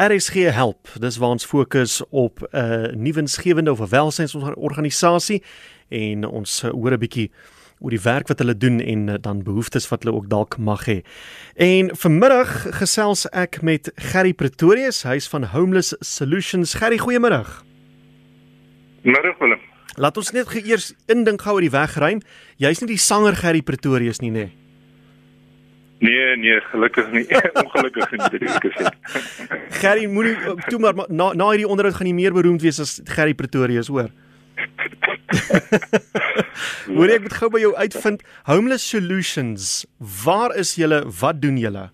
RSG help. Dis waar ons fokus op 'n uh, nuwensgewende of 'n welsynsorganisasie en ons hoor 'n bietjie oor die werk wat hulle doen en dan behoeftes wat hulle ook dalk mag hê. En vanmiddag gesels ek met Gerry Pretorius, hy's van Homeless Solutions. Gerry, goeiemôre. Middag Willem. Laat ons net eers indink gou oor die wegruim. Jy's nie die sanger Gerry Pretorius nie, nê? Nee. Nee, nee, gelukkig nie. Ongelukkig nie dit ek gesê. Gerry moenie toe maar na na hierdie onderhoud gaan jy meer beroemd wees as Gerry Pretorius, hoor. Moet ek met gou by jou uitvind Homeless Solutions. Waar is julle? Wat doen julle?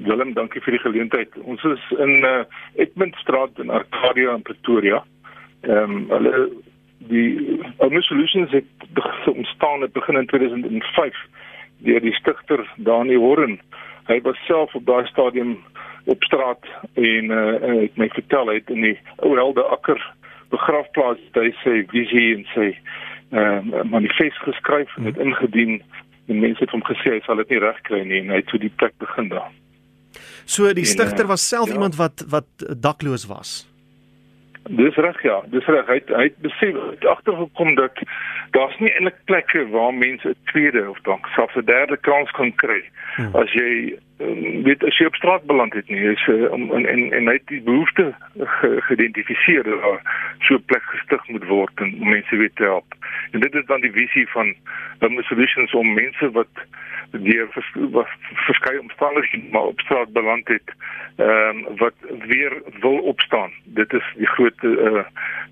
Willem, dankie vir die geleentheid. Ons is in uh, Edmundstraat in Arcadia in Pretoria. Ehm um, hulle die Homeless Solutions het ontstaan het begin in 2005 deur die stigter Dani Horren. Hy was self op daai stadium op straat en uh, het my vertel hy het in die ou helde akker begrafplaas hy sê visie en sê 'n uh, eh, manifest geskryf en dit ingedien en mense het hom gesê hy sal dit nie regkry nie en hy het toe die plek begin daar. So die stigter was self ja. iemand wat wat dakloos was. Dis reg ja, dis reg. Hy hy het besef het agtergekom dat daar's nie eintlik plekke waar mense 'n tweede of dalk selfs 'n derde kans kan kry hmm. as jy um, weet as jy op straat beland het nie. Uh, um, en en en hy het die behoefte geïdentifiseer dat daar so 'n plek gestig moet word en mense weet te help. En dit is dan die visie van Home Solutions om mense wat deur vers, verskeie omstandighede maar op straat beland het ehm um, wat weer wil opstaan. Dit is die groot uh,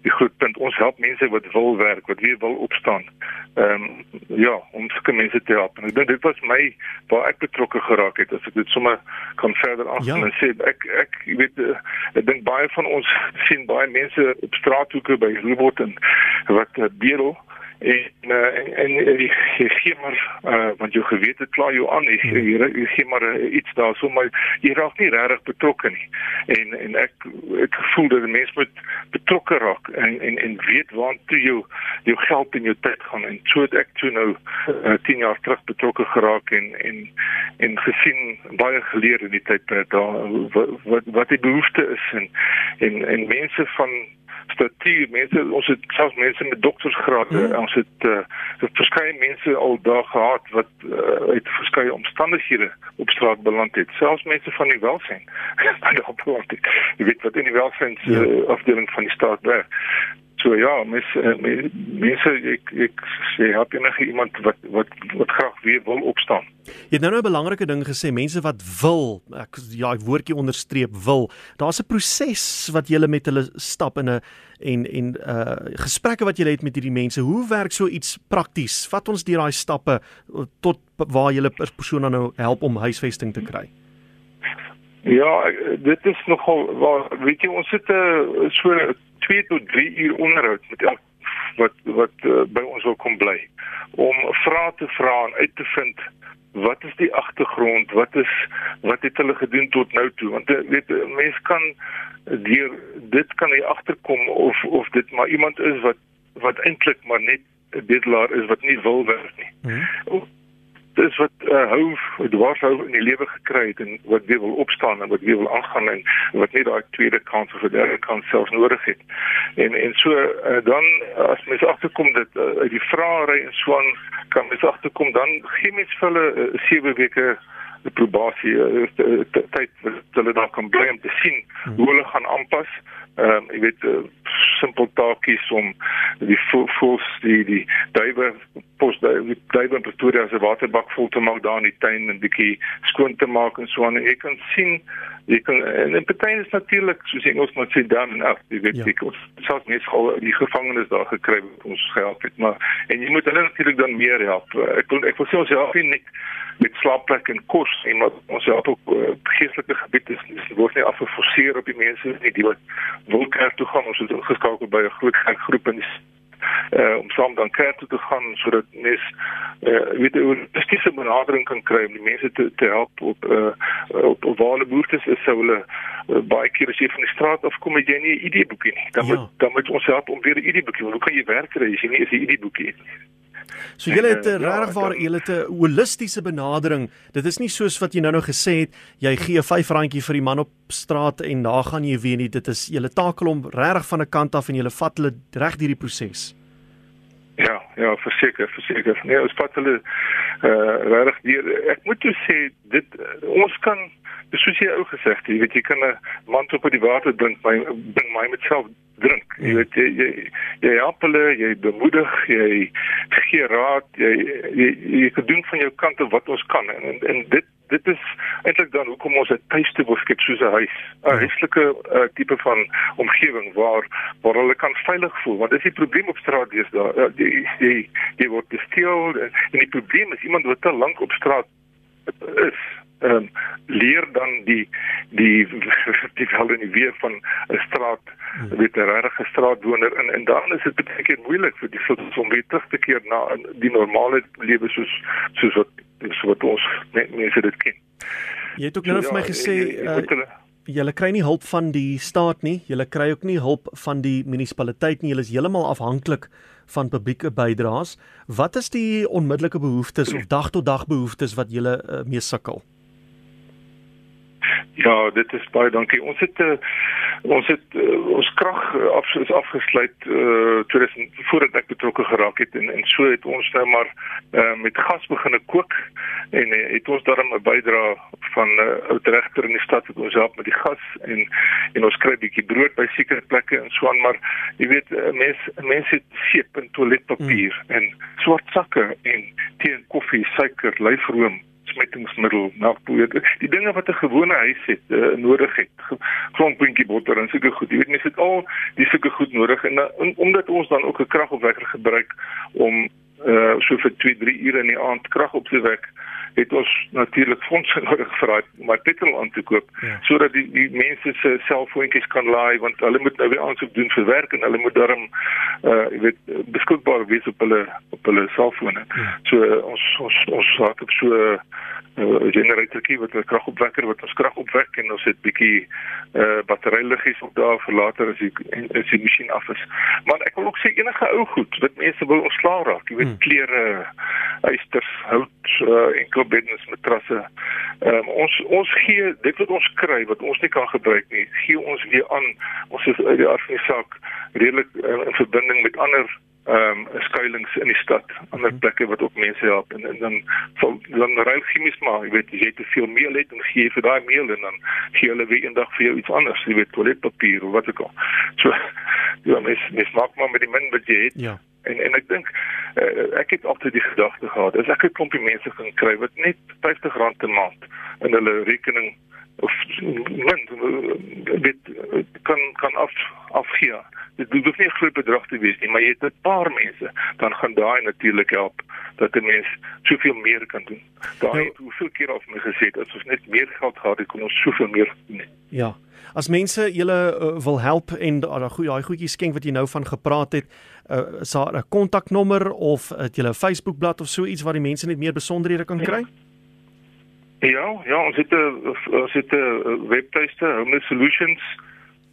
die groot punt. Ons help mense wat wil werk, wat weer wil opstaan. Ehm um, ja, om sulke mense te help. En ek dink dit was my waar ek betrokke geraak het. As ek dit sommer kan verder aangaan ja. en sê ek ek weet ek dink baie van ons sien baie mense op straathoeke by Rooibot en wat bedel en uh, en, en jy, jy gee maar uh, want jou gewete kla jou aan. Jy, jy, jy gee maar uh, iets daar so maar jy raak nie regtig betrokke nie. En en ek ek voel dat mense moet betrokke raak en en en weet waartoe jou jou geld en jou tyd gaan. En so het ek toe nou uh, 10 jaar terug betrokke geraak en en en gesien baie geleer in die tyd daar wat wat, wat die behoefte is en en en mense van statuur mense ons het selfs mense met doktorsgrade mm. ons het uh, verskeie mense al daar gehad wat uh, uit verskeie omstandighede op straat beland het selfs mense van die welsyn jy weet wat in die welsyn ja. uh, afdeling van die staat werk So ja, mes mense ek ek sê help enige iemand wat wat wat graag weer wil opstaan. Jy het nou 'n belangrike ding gesê, mense wat wil, ek ja, ek woordjie onderstreep wil. Daar's 'n proses wat jy met hulle stap in 'n en en uh gesprekke wat jy het met hierdie mense. Hoe werk so iets prakties? Vat ons deur daai stappe tot waar jy 'n persoon nou help om huisvesting te kry. Ja, dit is nogal waar weet jy ons het 'n uh, so 2 tot 3 uur onderhoud met elk wat wat uh, by ons wil kom bly om vrae te vra en uit te vind wat is die agtergrond wat is wat het hulle gedoen tot nou toe want uh, weet mense kan deur dit kan jy agterkom of of dit maar iemand is wat wat eintlik maar net 'n bedelaar is wat nie wil werk nie. Mm -hmm dis wat uh, hou dwars hou in die lewe gekry het en wat weer wil opstaan en wat weer wil aangaan en wat net daai tweede kans of derde kans self nodig het. En en so uh, dan as mens agterkom dat uh, uit die vraery en so aan kan mens agterkom dan gee mens vir hulle 7 uh, weke die probasie uh, tyd wat hulle dan kan bly om te sien hoe hulle gaan aanpas. Ehm um, jy weet uh, simpel taakies om die voels die die duiwe pos die duiwe in Pretoria se waterbak vol te maak daar in die tuin en bietjie skoon te maak en so aan en jy kan sien jy kan en in party is natuurlik soos ons moet sê dan en af jy weet ja. ek selfs nie al die gevangenes daar gekry het ons gehelp het maar en jy moet hulle natuurlik dan meer help ek wil ek wil sê ons help nie met slaapplek en kos en wat ons help ook uh, geestelike gebied is, is word nie afgeforceer op die mense nie die wat wil kerk toe gaan. Ons het ingeskakel by 'n groot groep en uh, om saam dan kerk toe te gaan sodat mens uh, weet hoe presiese benadering kan kry om die mense te te help op uh, op, op waar hulle behoeftes is sou hulle uh, baie keer as jy van die straat af kom het jy nie 'n idee boekie nie. Dan ja. moet dan moet ons help om weer 'n idee boekie hoe kan jy werk kry as jy nie 'n idee boekie het nie So julle het 'n ja, regtig waar julle het 'n holistiese benadering. Dit is nie soos wat jy nou-nou gesê het, jy gee 'n R5 vir die man op straat en daar gaan jy weer nie. Dit is julle takel om regtig van 'n kant af en julle vat hulle reg deur die proses. Ja, ja, verseker, verseker. Nee, ons vat hulle uh regtig deur. Ek moet jou sê dit ons kan dis soos jy ou gesê het, jy weet jy kan 'n man op die water drink, my bring my met self drink. Jy hmm. weet jy jy, jy help hulle, jy bemoedig, jy gee raad, jy jy, jy kan doen van jou kant wat ons kan en en, en dit dit is eintlik dan hoekom ons 'n tuiste wil skep soos 'n huis, 'n hmm. huislike uh, tipe van omgewing waar waar hulle kan veilig voel. Want dis die probleem op straat daar uh, jy, jy jy word gesteel en, en die probleem is iemand wat te lank op straat is ehm um, leer dan die die die val in die weer van 'n straat hmm. weet 'n regte straatwoner en en dan is dit baie keer moeilik vir die soort om weer terug te keer na die normale lewe soos soos wat soos wat ons mense dit ken. Jy het ook nou so, vir my ja, gesê uh, julle kry nie hulp van die staat nie, julle kry ook nie hulp van die munisipaliteit nie, julle is heeltemal afhanklik van publieke bydraes. Wat is die onmiddellike behoeftes of dag tot dag behoeftes wat julle uh, mee sukkel? Ja, dit is baie dankie. Ons het uh, ons het uh, ons krag af is afgesluit uh 2000 voordat ek betrokke geraak het en en so het ons nou maar uh met gas begine kook en uh, het ons daarmee 'n bydrae van 'n uh, ou regter in die stad wat ons help met die gas en en ons kry bietjie brood by sekere plekke en so aan maar jy weet mense mense het seep en toiletpapier mm. en swart sakke en tee en koffie, suiker, lyfroom smettingsmiddel, melkpoeier, die dinge wat 'n gewone huis het uh, nodig het. Grondpuntjie botter en sulke goed. Jy weet mense het al die sulke goed nodig en, en omdat ons dan ook 'n kragopwekker gebruik om uh so vir 2, 3 ure in die aand krag op te wek het ons natuurlik fondse nodig vir daai maar petrol aan te koop ja. sodat die die mense se selfoontjies kan laai want hulle moet nou weer aansoek doen vir werk en hulle moet daarom uh jy weet beskikbaar wees op hulle op hulle selfone. Ja. So uh, ons ons ons het ook so 'n uh, generatorkie wat 'n kragopwekker wat ons krag opwek en ons het bietjie uh batteryliggies op daar vir later as die as die masjien af is. Maar ek wil ook sê enige ou goed wat mense wil ontslaa raak, jy weet hmm. klere, ysters, hout, uh, enkelbeddens, matrasse. Ehm um, ons ons gee dit wat ons kry wat ons nie kan gebruik nie, gee ons weer aan. Ons is uit die van saak redelik uh, in verbinding met ander ehm um, skuilings in die stad, ander plekke wat ook mense help en, en dan sal dan ruil chemies maar, jy weet jy te veel meel het en gee vir daai meel en dan gee hulle weer eendag vir jou iets anders, jy weet toiletpapier of wat ook al. So ja, mens mens maak maar met die min wat jy het. Ja. En en ek dink uh, ek het altyd die gedagte gehad, as ek 'n klompie mense kan kry wat net R50 'n maand in hulle rekening of min dit kan kan af afgee. Dit hoef nie 'n groot bedrag te wees nie, maar jy het 'n paar mense, dan gaan daai natuurlik help dat 'n mens soveel meer kan doen. Daai nou, het hoeveel keer vir my gesê dat ons net meer geld gehad het, kon ons soveel meer doen. Ja. As mense julle uh, wil help en daai goeie daai goedjies skenk wat jy nou van gepraat het, uh, is daar 'n kontaknommer of het jy 'n Facebookblad of so iets waar die mense net meer besonderhede kan kry? Ja, ja, ons het 'n ons het 'n webtuiste, Home Solutions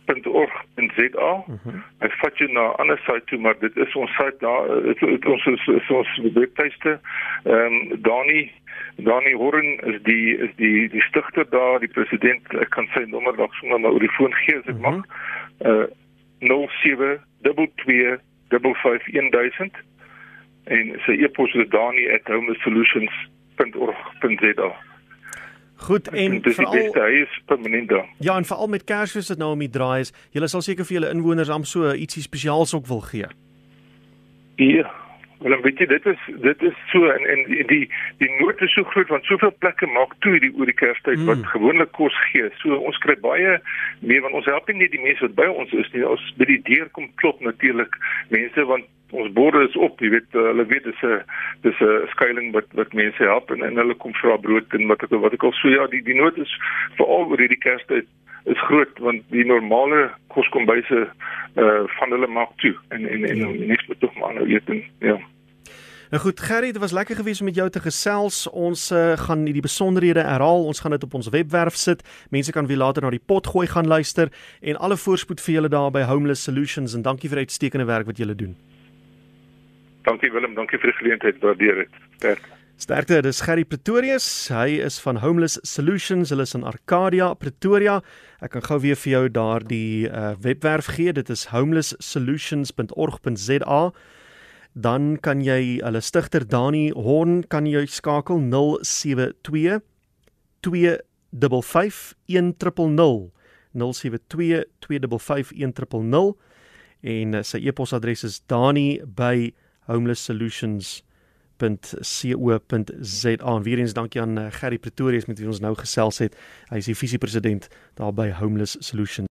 .org.za. Mm -hmm. Ek vat jou na 'n ander site toe, maar dit is ons site daar, dit is ons is, is ons webtuiste. Ehm um, Dani Dani Horn is die is die die stigter daar, die president. Ek kan sy nommer dalk sommer maar oor die foon gee as dit mm -hmm. mag. Uh 0722551000 en sy e-pos is dani@homesolutions.org.za. Goed en veral hy is permanent daar. Ja, en veral met Kersfees wat nou om die draai is, julle sal seker vir julle inwoners am so ietsie spesiaals ook wil gee. Ja. Wel, weet jy, dit is dit is so en en die die, nood is so groot want soveel plekke maak toe die oor die Kerstyd mm. wat gewoonlik kos gee. So ons kry baie meer want ons help nie die mense wat by ons is nie. Ons by die deur kom klop natuurlik mense want ons borde is op, jy weet, hulle weet dis 'n dis 'n skuilings wat wat mense help en en hulle kom vra brood en wat ek wat ek al so ja, die die nood is veral oor hierdie Kerstyd is groot want die normale koskombuise uh van hulle maak toe en en en ja. niks moet tog maar nou eet en ja. Nou goed, Gerry, dit was lekker geweest om met jou te gesels. Ons uh, gaan die besonderhede herhaal. Ons gaan dit op ons webwerf sit. Mense kan weer later na die pot gooi gaan luister en alle voorspoed vir julle daar by Homeless Solutions en dankie vir uitstekende werk wat julle doen. Dankie Willem, dankie vir die geleentheid. Waardeer dit. Sterkte. Sterkte, dis Gerry Pretorius. Hy is van Homeless Solutions. Hulle is in Arcadia, Pretoria. Ek kan gou weer vir jou daardie uh, webwerf gee. Dit is homelesssolutions.org.za. Dan kan jy hulle stigter Dani Horn kan jy skakel 072 255 1000 072 255 1000 en uh, sy e-posadres is dani@homelesssolutions.co.za. En weer eens dankie aan uh, Gerry Pretorius met wie ons nou gesels het. Hy is die visiepresident daar by Homeless Solutions.